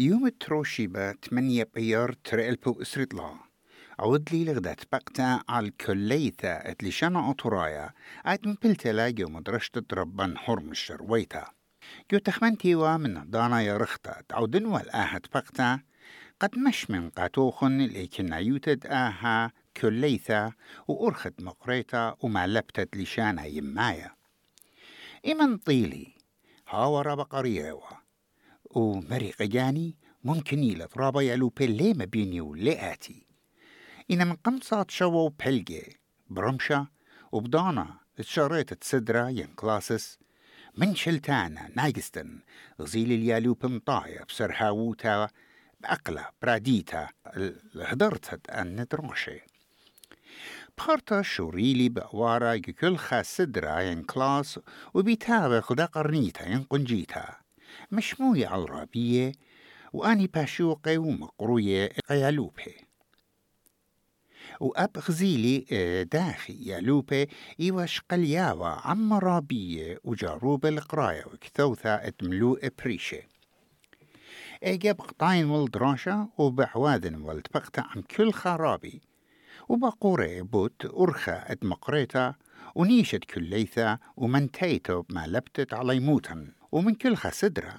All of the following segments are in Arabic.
يوم تروشيبا تمنية بيار ترقلبو اسرطلا عود لي لغدت بقتا على الكليتا اتلي شانا اطرايا ات مبلتلا جو مدرشة ربان هرمش ويتا جو تخمنتي من دانا يا رختا. تعودن والآهت بقتا. قد مش من قاتوخن لكن يوتد آها كليثا وأرخت مقريتا وما لبتت لشانا يمايا. إمن طيلي. هاورا بقريوا ومري قجاني ممكن يلت رابا يلو بلي ما بيني ولئاتي. إن من قمصات شوو بلجي برمشة وبدانا تشاريت ين كلاسس من شلتانا نايجستن غزيل اليالو بمطايا بسرحاوتا بأقلة براديتا الهدرتت أن ندروشي بارتا شوريلي بأوارا كل خاسدرا ين كلاس وبيتابع خدا قرنيتا ين قنجيتا. مشموية عربية وأني باشوقي ومقروية قيالوبي وأب غزيلي داخي يالوبي إيواش قلياوة عم رابية وجاروب القراية وكثوثة اتملوء بريشة إيجاب قطاين والدراشة وبعواذن والتبقتا عن كل خرابي وبقوري بوت أرخى اتمقريتا ونيشت كليثا ومنتيتو ما لبتت علي موتن. ومن كل خسدرة.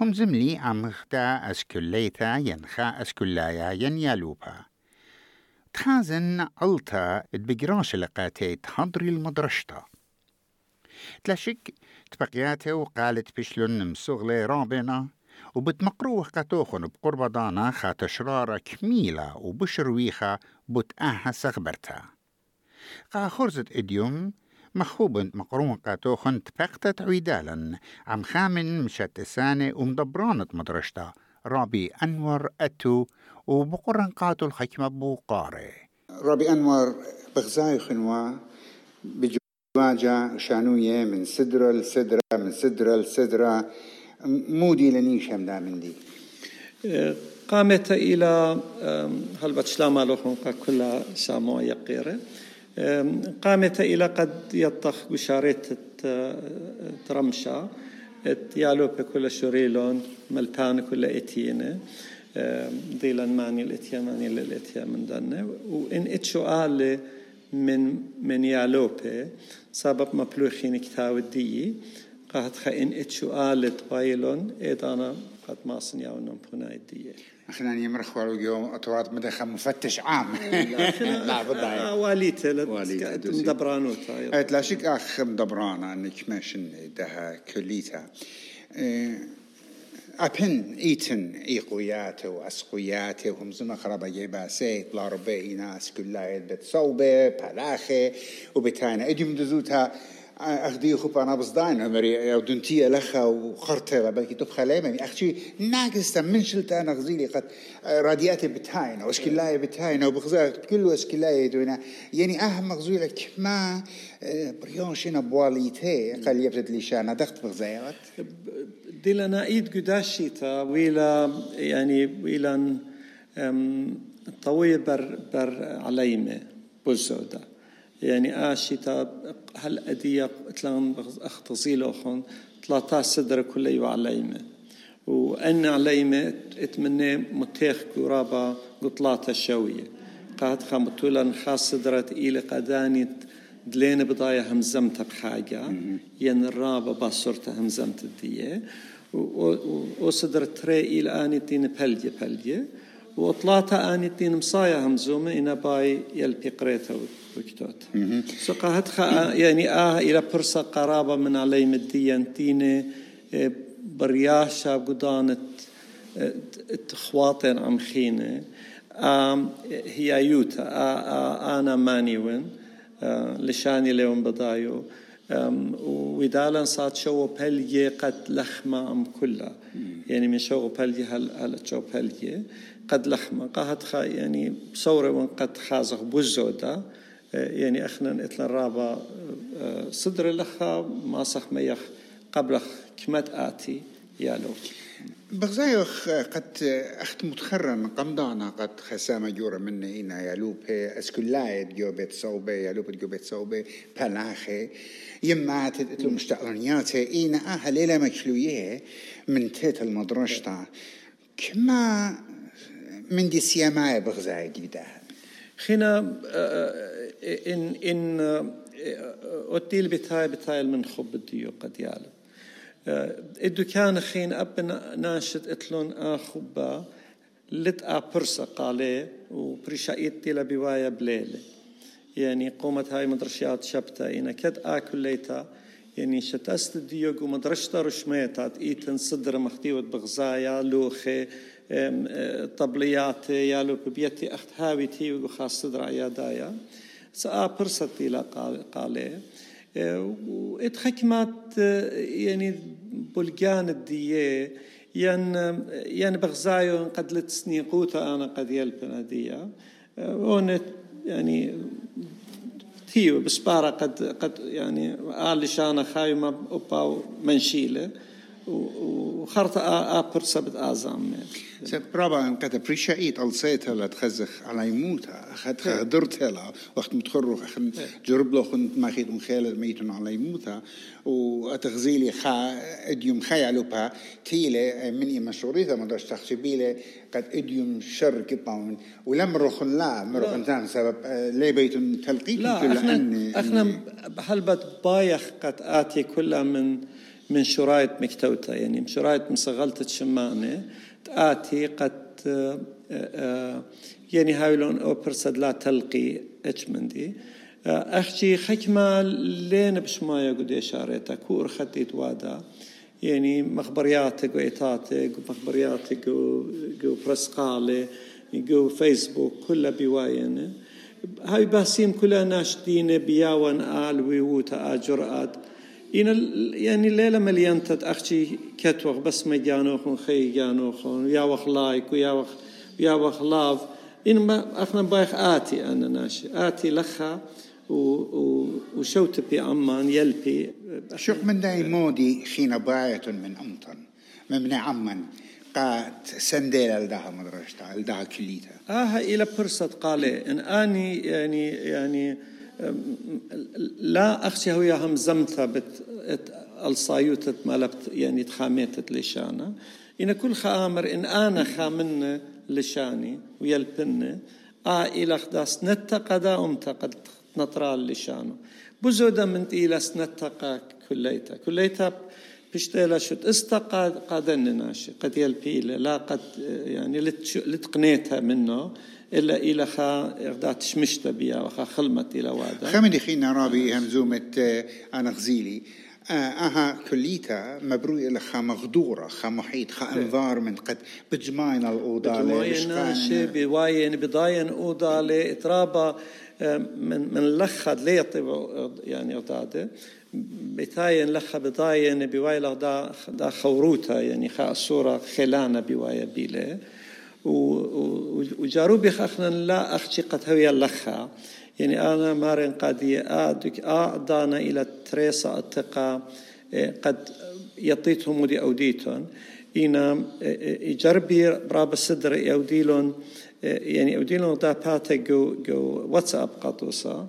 هم زملي عم خدا أسكليتا ينخا أسكلايا ين يالوبا تخازن ألتا تبقراش لقاتي تحضري المدرشتا. تلاشك تبقياته وقالت بشلون مسوغلي رابنا وبتمقروه قاتوخن بقرب دانا خات كميلة وبشرويخة بتآها سغبرتا. قا خرزت إديوم مخوبن مقرون قاتوخن تبقتت عويدالا. عم خامن مشات سانة ومدبرانت مدرشتا. رابي أنور أتو وبقرن قاتل الحكمة بوقاري رابي أنور بغزاي خنوا بجواجة شانوية من سدرة لسدرة من سدرة لسدرة. مودي لنيش هم من دي قامت إلى هل بتشلام لهم كل سامو يقيرة. قامت إلى قد يطخ بشارت ترمشا يالو بكل شريلون ملبان كل إتينة. ديلان ماني الاتيا ماني الاتيا من دنه وإن إتشو آل من من يالوبي سبب ما بلوخين كتاو الدي قاعد خا إن إتشو آل تبايلون إيدانا قد ما صنياو نمبونا الدي إحنا يمرخ واليوم اطوات مدخل مفتش عام. لا بالضبط واليته مدبرانوتا طيب. لا شك اخ مدبرانا انك ماشن دها كليتا. أبن إيتن إيقوياته وأسقوياته وهم زنا خرابة جيبا سيت لا ربي ناس كلها بيت صوبة بلاخة وبتاينا إديم دزوتها أخدي خب أنا بصداين أمري أو دنتي لخا وخرطة بلكي تبخى ليمني أختي ناقص من شلت أنا غزيلي قد رادياتي بتاينا واسكلاية بتاينا وبغزا كله اسكلاية دوينا يعني أهم غزولك ما بريوشنا بواليتي قال يبتد لي شانا دخت بغزايات. ديلنا إيد قداشيتا ويلا يعني ويلا طويل بر بر عليمة بوزودا يعني آشيتا هل أدية تلان أختصيل أخون تلاتا صدر كل يو عليمة وأن عليمة إتمنى متيخ كورابا قطلاتا شوية. قاد خامتولا خاص صدرت إلى قداني دلين بضايا همزمت بحاجة ين الرابة باصرتا همزمت الدية وصدرت تري إلى آني تين بلجة بلجة. وطلاتا آني تين مصايا همزومة إنا باي يلبي قريتا وكتوت سقاهت يعني آه إلى برصة قرابة من علي مديا تين آه، برياشة قدانت آه، تخواطن عم خينة. هي يوتا. آه، أنا ماني وين. لشاني لهم بدايو. ودالا صات شو بلجي قد لخمة أم كلها. يعني من شو بلجي هل هل شو بلجي قد لخمة. قاهت خا يعني صورة وان قد خازق بوزودا يعني اخنا اتلا رابا صدر لخا ما صخ ميخ قبل كمت آتي يالو بغزايخ قد أخت متخرم قمضانا قد خسامة جورة من إنا يالوب أسكلايت جوبت صوبة يالوب جوبت صوبة بلاخي. يما تتلو مشتعلنيات إينا آها ليلة مكلوية من تيت المدرشتا. كما من دي سيامايا بغزاي جدا خينا إن إن أوتيل بتاي بتاي من خب الديو قد يعلم. الدكان خين أبنا ناشد إتلون آخبا لت أبرسا قالي وبرشايت تيلا بوايا بليلة. يعني قومت هاي مدرشيات شبتا إنا كد آكل ليتا. يعني شتست ديوغ ومدرشتا رشميتات إيتن صدر مختيوت بغزايا لوخي طبليات يالو ببيتي أخت هاوي تي وخاص صدر عيادايا. برست إلى قالي وإتخكمات يعني بلغان الدية ين ين بغزايو قد لتسني قوتا أنا قد يلبنا ديا ونت يعني تيو بسبارة قد قد يعني آل شانا خايمة أوبا منشيلة وخرطة آبر سبت آزام سب برابا ان قد بريشايت الصيتها لا تخزخ على يموتها اخذ خدرتها لا وقت متخرج اخن جرب له خنت ما خيت خيل ميتون على يموتها واتغزيلي خا اديوم خيالو با تيلة من مشوريتها ما داش تخشبيلة قد اديوم شر كباون ولم رخن لا مرخن تان سبب ليه بيتون تلقيت لا إحنا إحنا هلبت بايخ قد اتي كلها من من شرايط مكتوتة يعني شرايط مصغلتة شمانة آتي قد يعني هايلون أوبرسد لا تلقي آه، أخشي خكمة لين بشمايا قد إشارتك كور خطيت وادا يعني مخبرياتك وإيتاتك ومخبرياتك وبرسقالة فيسبوك كلها بواينة. هاي باسيم كلها ناشدين بياون آل ويوتا آجرآت إن يعني الليلة مليان تتأخشي كتوخ بس ما جانوخون خي جانوخون يا وخ لايك ويا وخ يا وخ لاف. إن ما أخنا بايخ آتي أنا ناشي. آتي لخا و و وشوت بي أمان يلبي شوف من داي مودي خينا باية من أمطن. من عمان قات سنديل الدها مدرسة الدها كليتها آه إلى برصة قالي. إن أني يعني يعني لا أخشى هو هم زمتا بت الصايوتة مالبت يعني تخاميتت لشانا إن كل خامر إن أنا خامن لشاني ويلبن آ إلى خداس نتقدا أمتا قد نطرال لشانو بزودا من إلى سنتقا كليتا. كليتا بشتيلا شت استقاد قادن ناشي. قد يلبيل لا قد يعني لتقنيتها منه إلا إلى خا إغدات شمشت بيا وخا خلمت إلى وادا خمني خينا رابي همزومة آه، أنا غزيلي. آه، أها كليتا مبروي إلى خا مغدورة خا محيط خا انفارمنت قد بجماين الأوضة بجماين شي بواين بضاين أوضة إترابا آه، من من لخد ليطب يعني أوضاده بتاين لخ بضاين بوايلا دا دا خوروتا يعني خا الصورة خلانة بوايا بيلة. وجاروبي خخنا لا أخشي قد هوي اللخا يعني أنا مارن قادية آدك أعدانا إلى تريسا إيه، قد يطيتهم ودي أوديتون إنا يجربي براب الصدر يوديلون يعني أوديلون دا باتا جو, جو واتساب قطوسا.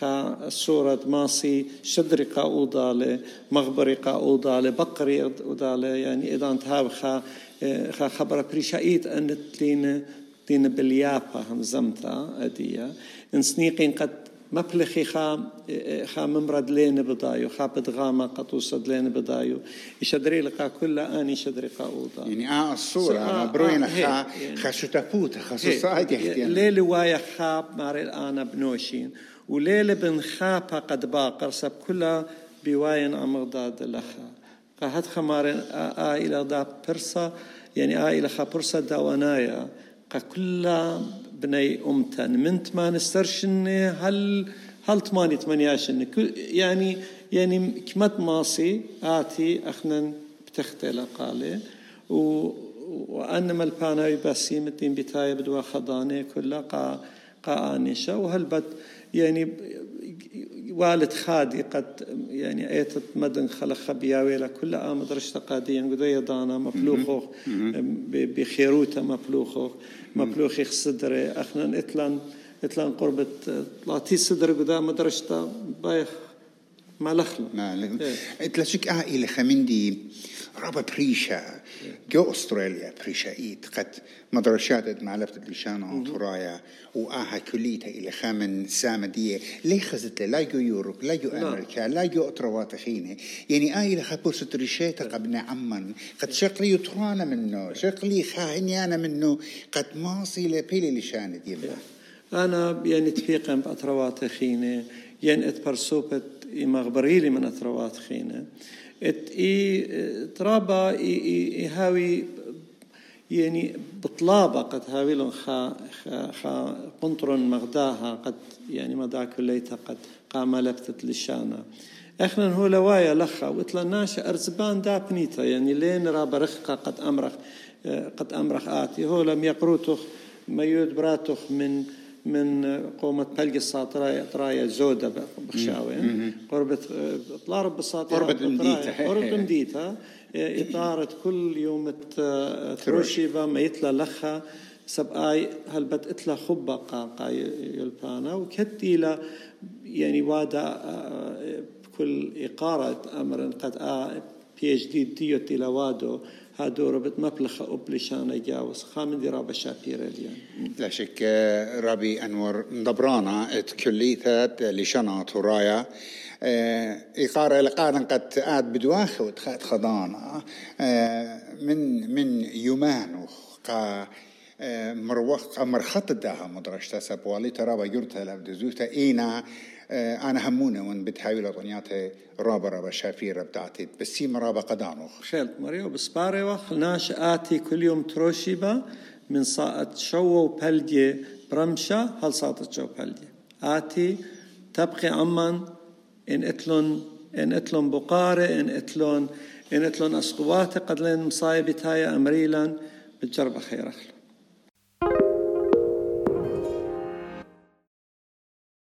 خا الصورة ماسي شدري قا أوضالة مغبري قا أوضالة بقري أوضالة يعني إذا انتهى خا خا خبر بريشايت أن تلين تلين باليابا هم زمتا أدية. إن سنيقين قد مبلخي خا خا ممرد لين بدايو خا بدغاما قطوصد لين بدايو. يشدري لقا كل اني شدري قا اوضا يعني آه الصورة آه مبروين آه خا خا شتافوت خا سوسايتي ليلي وايا خاب ماري الآن بنوشين. وليلة بن خابا قد باقر سب كلها بواين أمغداد لخا قهت خمارن آ إلى دا برسا يعني آ إلى خا برسا قا كل بني أمتن. منت ما نسترشن هل هل تماني تمانياشن يعني يعني كمت ماسي آتي أخنا بتختي قالي و وأنما البانا بسيمتين بتاية بدوا خضاني كلها قا قا آنشة وهل يعني والد خادي قد يعني ايتت مدن خلق خبياوي كل آم درشت قاديا قدية دانا مفلوخو بخيروتا مفلوخو مفلوخي صدري أخنا إتلان إتلان قربة لاتي صدر قدا مدرشتا بايخ. ما لخلو ما تلاشك آه إلى خمندي رابا بريشا جو أستراليا بريشا إيت قد مدرشات معلفة لشانا ترايا وآها كليتا إلى خامن سامدية ليه خزت لا جو يوروب لا جو أمريكا لا جو أتروات خينة. يعني آي لخبوس تريشيتا قبل عمان قد شقلي يترانا منه شقلي خاهنيانا منه قد ماصي لبيلي لشان ديما أنا يعني تفيقا بأتروات خينة يعني اتبرسوبت مغبريلي من أتروات خينة. ات إي ترابا إي هاوي يعني بطلابة قد هاويلون خا خا, خا قنطر مغداها قد يعني مدى كليتها قد قام لفتت لشانا. إحنا هو لوايا لخا وإتلا ناشا أرزبان دا بنيتا يعني لين رابا رخقا قد أمرخ قد أمرخ آتي. هو لم يقروتخ ما يود براتخ من من قومة بلقي الساطرايا طرايا زودة بخشاوين. قربة طلارب بالساطرايا قربة مديتة قربة مديتة إطارة كل يوم تروشيبا ما يتلا لخا. سب آي هل بت اتلا خبا قاقا يلبانا. وكتي لا يعني وادا كل إقارة أمر قد آ بي اتش دي ديو تلاوادو هادو ربط مبلخ أبلشان جاوز خامن دي رابا شابير اليوم. لا شك رابي أنور ندبرانا كليثة لشنات ورايا إقارة لقانا قد آد بدواخ وتخات خضانا من من يومان قا مروخ مرخط داها مدرشتا سبوالي. ترى بجرتها لابدزوتا إينا. أنا همونة وأن بتحاول طنياته رابا رابا شافيره بتاعتي بس سيما رابا قدانوخ شلت مريو بسباري ناش آتي كل يوم تروشيبا من صاعت شو وبلدي برمشة هل صاعت شو بلدي. آتي تبقي عمان إن إتلون إن إتلون بقارة إن إتلون إن إتلون أسقوات قد لين مصايبتايا أمريلا بتجرب خير أخلو.